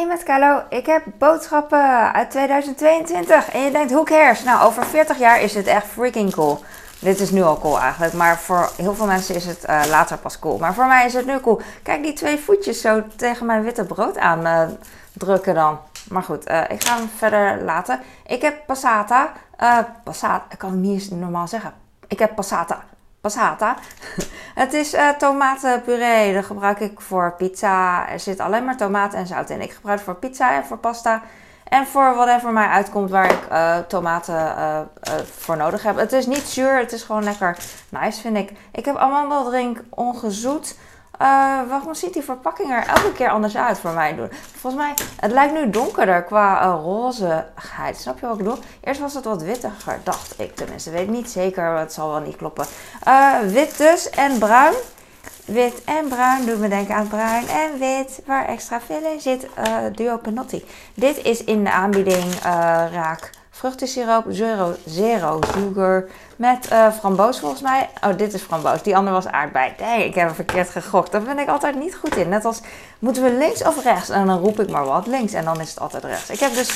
Hey met ik heb boodschappen uit 2022 en je denkt, who cares? Nou, over 40 jaar is het echt freaking cool. Dit is nu al cool eigenlijk, maar voor heel veel mensen is het uh, later pas cool. Maar voor mij is het nu cool. Kijk die twee voetjes zo tegen mijn witte brood aan uh, drukken dan. Maar goed, uh, ik ga hem verder laten. Ik heb passata. passata, ik kan het niet normaal zeggen. Ik heb passata passata. Het is uh, tomatenpuree. Dat gebruik ik voor pizza. Er zit alleen maar tomaat en zout in. Ik gebruik het voor pizza en voor pasta. En voor whatever mij uitkomt waar ik uh, tomaten uh, voor nodig heb. Het is niet zuur. Het is gewoon lekker nice, vind ik. Ik heb amandeldrink ongezoet. Uh, waarom ziet die verpakking er elke keer anders uit voor mij? Volgens mij, het lijkt nu donkerder qua uh. Snap je wat ik bedoel? Eerst was het wat wittiger, dacht ik tenminste. Weet niet zeker, het zal wel niet kloppen. Uh, wit dus en bruin. Wit en bruin doet me denken aan bruin en wit, waar extra in zit. Duo Penotti. Dit is in de aanbieding raak vruchtensiroop, zero, zero sugar met uh, framboos volgens mij. Oh, dit is framboos. Die andere was aardbei. Nee, ik heb hem verkeerd gegokt. Daar ben ik altijd niet goed in. Net als, moeten we links of rechts? En dan roep ik maar wat links en dan is het altijd rechts. Ik heb dus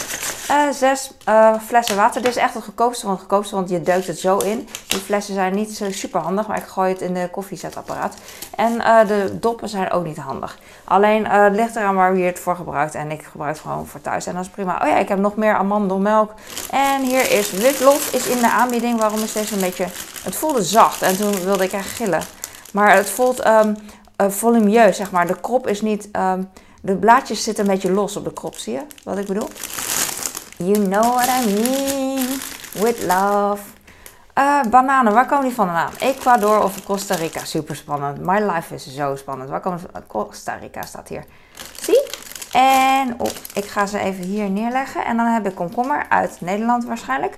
uh, zes uh, flessen water. Dit is echt het goedkoopste van het goedkoopste, want je duikt het zo in. Die flessen zijn niet zo super handig, maar ik gooi het in de koffiezetapparaat. En de doppen zijn ook niet handig. Alleen het ligt eraan waar je het voor gebruikt. En ik gebruik het gewoon voor thuis. En dat is prima. Oh ja, ik heb nog meer amandelmelk. En hier is witlof is in de aanbieding. Waarom is deze een beetje... Het voelde zacht en toen wilde ik echt gillen. Maar het voelt um, volumeus, zeg maar. De krop is niet... Um, de blaadjes zitten een beetje los op de krop, zie je wat ik bedoel? You know what I mean with love. Uh, bananen, waar komen die vandaan? Ecuador of Costa Rica? Super spannend. My life is zo spannend. Waar komt Costa Rica staat hier. Zie? En oh, ik ga ze even hier neerleggen. En dan heb ik komkommer uit Nederland waarschijnlijk.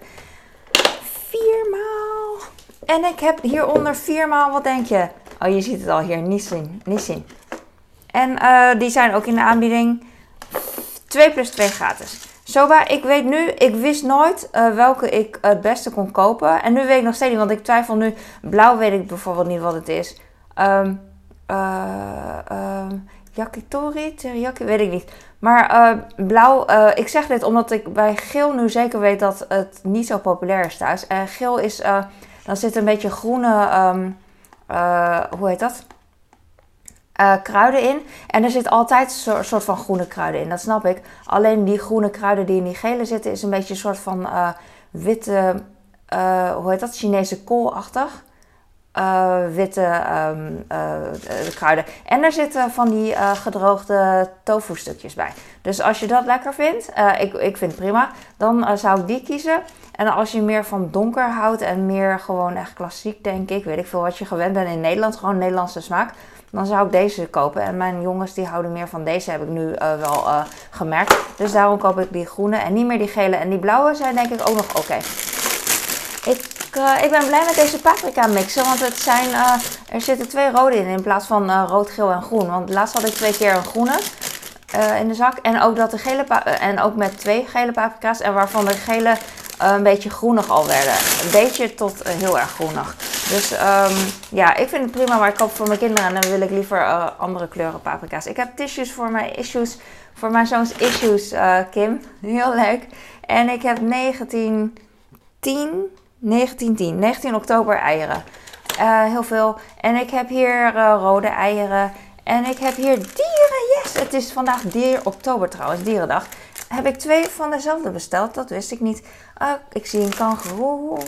Viermaal. En ik heb hieronder viermaal, wat denk je? Oh, je ziet het al hier, Nissin. Nissin. En uh, die zijn ook in de aanbieding 2 plus 2 gratis. Soba, ik weet nu, ik wist nooit uh, welke ik het beste kon kopen. En nu weet ik nog steeds niet, want ik twijfel nu. Blauw weet ik bijvoorbeeld niet wat het is. Um, uh, um, yakitori, teriyaki, weet ik niet. Maar uh, blauw, uh, ik zeg dit omdat ik bij geel nu zeker weet dat het niet zo populair is thuis. En geel is, uh, dan zit een beetje groene, um, hoe heet dat? Kruiden in. En er zit altijd een soort van groene kruiden in, dat snap ik. Alleen die groene kruiden die in die gele zitten is een beetje een soort van witte, hoe heet dat? Chinese koolachtig. Witte uh, kruiden. En er zitten van die gedroogde tofu stukjes bij. Dus als je dat lekker vindt, ik, ik vind het prima, dan zou ik die kiezen. En als je meer van donker houdt en meer gewoon echt klassiek, denk ik, weet ik veel wat je gewend bent in Nederland, gewoon Nederlandse smaak, dan zou ik deze kopen. En mijn jongens die houden meer van deze, heb ik nu wel gemerkt. Dus daarom koop ik die groene en niet meer die gele. En die blauwe zijn denk ik ook nog oké. Ik uh, ik ben blij met deze paprika mixen, want het zijn, er zitten twee rode in in plaats van rood, geel en groen. Want laatst had ik twee keer een groene in de zak en ook, dat de gele en ook met twee gele paprika's en waarvan de gele een beetje groenig al werden. Een beetje tot heel erg groenig. Dus um, ja, ik vind het prima, maar ik koop voor mijn kinderen en dan wil ik liever andere kleuren paprika's. Ik heb tissues voor mijn issues, voor mijn zoons issues, Kim. Heel leuk. En ik heb 19, 10 1910, 19 oktober eieren. Uh, heel veel. En ik heb hier rode eieren. En ik heb hier dieren. Yes, het is vandaag dier oktober trouwens, dierendag. Heb ik twee van dezelfde besteld, dat wist ik niet. Ik zie een kangeroe.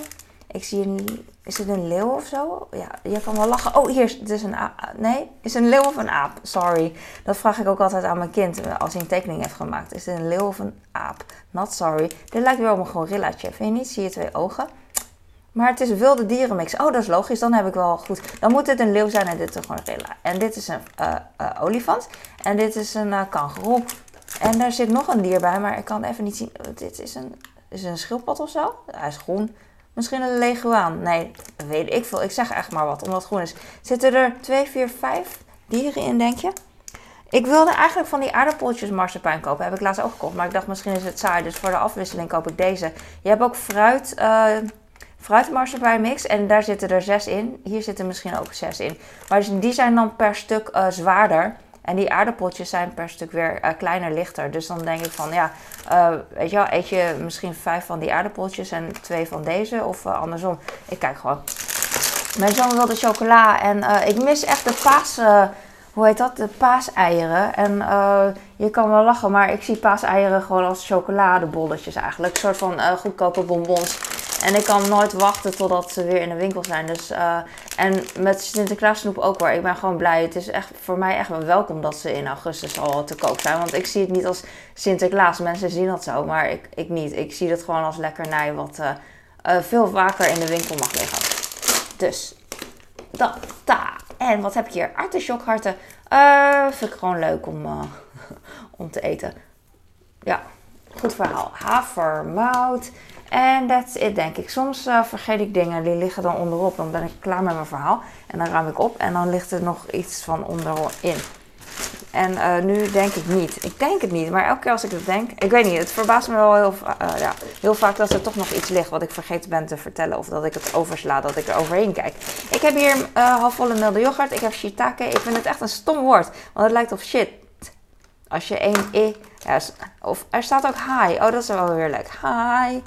Ik zie een. Is het een leeuw of zo? Ja, je kan wel lachen. Oh, hier is het is een aap. Nee, is het een leeuw of een aap? Sorry. Dat vraag ik ook altijd aan mijn kind als hij een tekening heeft gemaakt. Is het een leeuw of een aap? Not sorry. Dit lijkt wel op een gorillaatje. Vind je niet? Zie je twee ogen? Maar het is wilde dierenmix. Oh, dat is logisch. Dan heb ik wel goed. Dan moet het een leeuw zijn en dit een gorilla. En dit is een uh, uh, olifant. En dit is een uh. En daar zit nog een dier bij, maar ik kan even niet zien. Dit is een, is een schildpad of zo. Hij is groen. Misschien een leguaan. Nee, weet ik veel. Ik zeg echt maar wat, omdat het groen is. Zitten er 2, 4, 5 dieren in, denk je? Ik wilde eigenlijk van die aardappeltjes marsepein kopen. Heb ik laatst ook gekocht. Maar ik dacht misschien is het saai. Dus voor de afwisseling koop ik deze. Je hebt ook fruit fruitmarsepein mix. En daar zitten er zes in. Hier zitten misschien ook zes in. Maar die zijn dan per stuk uh, zwaarder. En die aardappeltjes zijn per stuk weer uh, kleiner, lichter. Dus dan denk ik van, ja, weet je wel, eet je misschien vijf van die aardappeltjes en twee van deze of andersom. Ik kijk gewoon. Mijn zoon wilde chocola en ik mis echt de paas hoe heet dat? De paaseieren. En je kan wel lachen, maar ik zie paaseieren gewoon als chocoladebolletjes eigenlijk. Een soort van goedkope bonbons. En ik kan nooit wachten totdat ze weer in de winkel zijn. Dus, uh, en met Sinterklaas snoep ook wel. Ik ben gewoon blij. Het is echt voor mij echt wel welkom dat ze in augustus al te koop zijn. Want ik zie het niet als Sinterklaas. Mensen zien dat zo, maar ik, ik niet. Ik zie het gewoon als lekkernij wat veel vaker in de winkel mag liggen. Dus, dat, daar. En wat heb ik hier? Artichokharten. Vind ik gewoon leuk om, om te eten. Ja, goed verhaal. Havermout. En that's it, denk ik. Soms uh, vergeet ik dingen, die liggen dan onderop. Dan ben ik klaar met mijn verhaal. En dan ruim ik op en dan ligt er nog iets van onderin. En uh, nu denk ik niet. Ik denk het niet, maar elke keer als ik het denk, ik weet niet, het verbaast me wel heel, uh, ja, heel vaak dat er toch nog iets ligt wat ik vergeten ben te vertellen. Of dat ik het oversla, dat ik er overheen kijk. Ik heb hier halfvolle milde yoghurt. Ik heb shiitake. Ik vind het echt een stom woord, want het lijkt op shit. Als je één i, ja, of er staat ook hi. Oh, dat is wel weer leuk. Hi.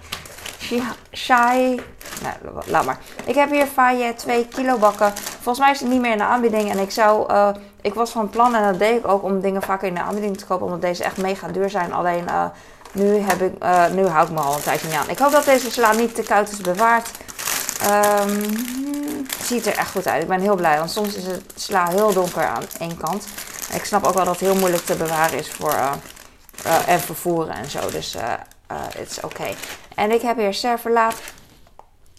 Shy. Nou, laat maar. Ik heb hier Faye 2 kilo bakken. Volgens mij is het niet meer in de aanbieding. En ik zou. Uh, ik was van plan, en dat deed ik ook, om dingen vaker in de aanbieding te kopen. Omdat deze echt mega duur zijn. Alleen uh, nu, heb ik, uh, nu hou ik me al een tijdje niet aan. Ik hoop dat deze sla niet te koud is bewaard. Um, ziet er echt goed uit. Ik ben heel blij. Want soms is het sla heel donker aan één kant. Ik snap ook wel dat het heel moeilijk te bewaren is voor. en vervoeren en zo. Dus het is oké. En ik heb hier serverlaat.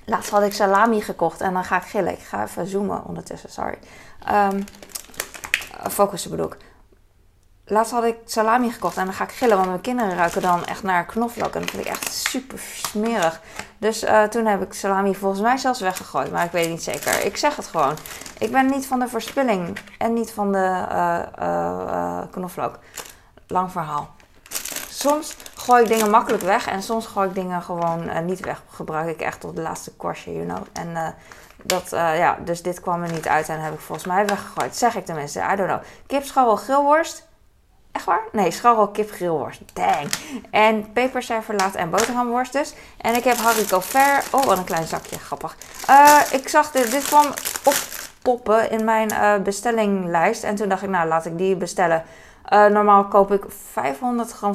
Laatst had ik salami gekocht en dan ga ik gillen. Ik ga even zoomen ondertussen, sorry. Um, focussen bedoel ik. Laatst had ik salami gekocht en dan ga ik gillen, want mijn kinderen ruiken dan echt naar knoflook. En dat vind ik echt super smerig. Dus uh, toen heb ik salami volgens mij zelfs weggegooid, maar ik weet niet zeker. Ik zeg het gewoon. Ik ben niet van de verspilling en niet van de uh, knoflook. Lang verhaal. Soms gooi ik dingen makkelijk weg en soms gooi ik dingen gewoon uh, niet weg. Gebruik ik echt tot de laatste korstje, you know. En uh, dat, uh, ja, dus dit kwam er niet uit en heb ik volgens mij weggegooid. Zeg ik tenminste, I don't know. Kip, scharrel, grillworst. Echt waar? Nee, scharrel, kip, grillworst. Dang. En peperserverlaat en boterhamworst dus. En ik heb haricot ver. Oh, wat een klein zakje. Grappig. ik zag dit, dit kwam oppoppen in mijn bestellinglijst. En toen dacht ik, nou, laat ik die bestellen. Uh, normaal koop ik 500 gram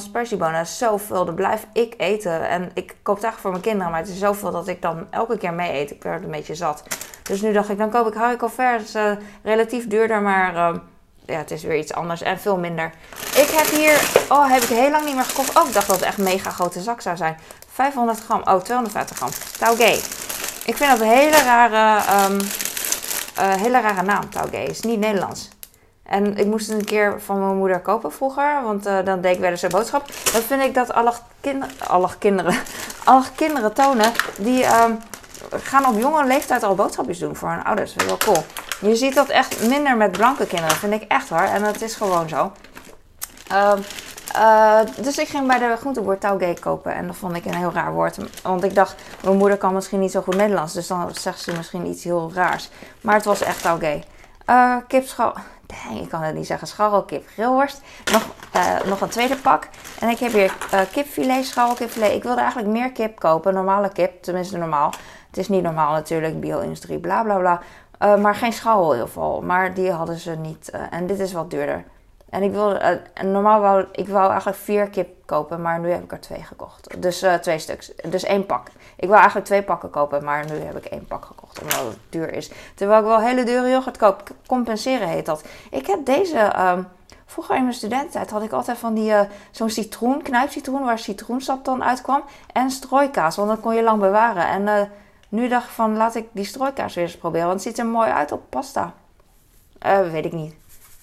is zoveel. Dat blijf ik eten. En ik koop het eigenlijk voor mijn kinderen. Maar het is zoveel dat ik dan elke keer mee eet. Ik werd een beetje zat. Dus nu dacht ik, dan koop ik. Dat is uh, relatief duurder, maar uh, ja, het is weer iets anders en veel minder. Ik heb hier, oh, heb ik heel lang niet meer gekocht. Oh, ik dacht dat het echt een mega grote zak zou zijn. 500 gram, oh, 250 gram. Taugé. Ik vind dat een hele rare, um, hele rare naam. Het is niet Nederlands. En ik moest het een keer van mijn moeder kopen vroeger, want uh, dan deed ik wel eens een boodschap. Dan vind ik dat alle, kinder, alle kinderen, alle kinderen tonen, die um, gaan op jonge leeftijd al boodschapjes doen voor hun ouders. Dat is wel cool. Je ziet dat echt minder met blanke kinderen, vind ik echt waar. En dat is gewoon zo. Um, uh, dus ik ging bij de groenteboer taugé kopen. En dat vond ik een heel raar woord. Want ik dacht, mijn moeder kan misschien niet zo goed Nederlands. Dus dan zegt ze misschien iets heel raars. Maar het was echt taugé. Uh, kipschal ik kan het niet zeggen, scharrelkip grillworst. Nog, uh, nog een tweede pak. En ik heb hier uh, kipfilet, scharrelkipfilet. Ik wilde eigenlijk meer kip kopen, normale kip, tenminste normaal. Het is niet normaal natuurlijk, bio-industrie, bla bla bla. Uh, maar geen scharrel in ieder geval. Maar die hadden ze niet. en dit is wat duurder. En ik wilde, uh, normaal wou ik wou eigenlijk vier kip kopen, maar nu heb ik er twee gekocht. Dus uh, twee stuks. Dus één pak. Ik wou eigenlijk twee pakken kopen, maar nu heb ik één pak gekocht, omdat het duur is. Terwijl ik wel hele dure yoghurt koop. Compenseren heet dat. Ik heb deze, um, vroeger in mijn studententijd had ik altijd van die, uh, zo'n citroen, knijpcitroen, waar citroensap dan uitkwam. En strooikaas, want dat kon je lang bewaren. En nu dacht ik van, laat ik die strooikaas weer eens proberen, want het ziet er mooi uit op pasta. weet ik niet.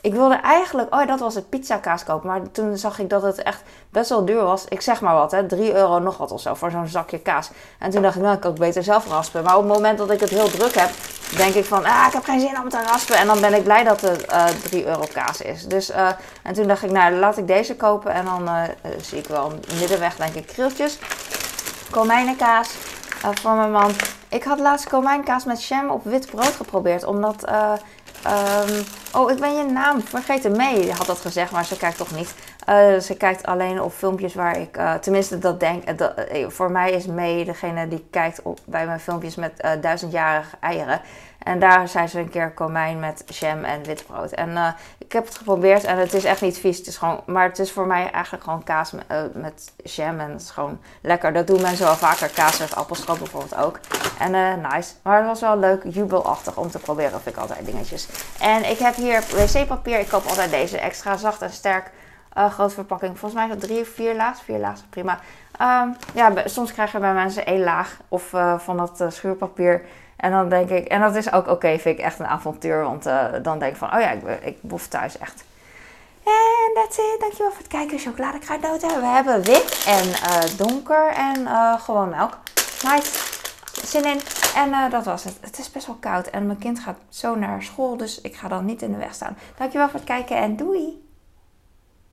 Ik wilde eigenlijk, oh dat was het pizzakaas kopen. Maar toen zag ik dat het echt best wel duur was. Ik zeg maar wat, hè, 3 euro nog wat of zo voor zo'n zakje kaas. En toen dacht ik, nou ik kan ook beter zelf raspen. Maar op het moment dat ik het heel druk heb, denk ik van, ah ik heb geen zin om te raspen. En dan ben ik blij dat het uh, eh, 3 euro kaas is. Dus, uh, en toen dacht ik, nou laat ik deze kopen. En dan uh, zie ik wel middenweg denk ik krieltjes. Komijnenkaas voor mijn man. Ik had laatst komijnkaas met jam op wit brood geprobeerd. Omdat... Um, Oh, ik ben je naam vergeten. Mee had dat gezegd, maar ze kijkt toch niet. Uh, ze kijkt alleen op filmpjes waar ik, uh, tenminste dat denk, uh, dat, voor mij is Mee degene die kijkt op, bij mijn filmpjes met duizendjarige eieren. En daar zijn ze een keer komijn met jam en witbrood. En ik heb het geprobeerd en het is echt niet vies. Het is gewoon, maar het is voor mij eigenlijk gewoon kaas met, met jam en het is gewoon lekker. Dat doen mensen wel vaker. Kaas met appelstroop bijvoorbeeld ook. En nice. Maar het was wel leuk, jubelachtig om te proberen, vind ik altijd dingetjes. En ik heb hier wc-papier. Ik koop altijd deze extra zacht en sterk uh, grote verpakking. Volgens mij is dat drie of vier laag. Vier laag prima. Um, ja, soms krijgen bij mensen één laag of uh, van dat schuurpapier. En dan denk ik, en dat is ook oké, vind ik echt een avontuur. Want dan denk ik van, oh ja, ik, ik boef thuis echt. En that's it. Dankjewel voor het kijken. Chocoladekruidnoten. We hebben wit en donker en gewoon melk. Nice. En dat was het. Het is best wel koud. En mijn kind gaat zo naar school. Dus ik ga dan niet in de weg staan. Dankjewel voor het kijken en doei.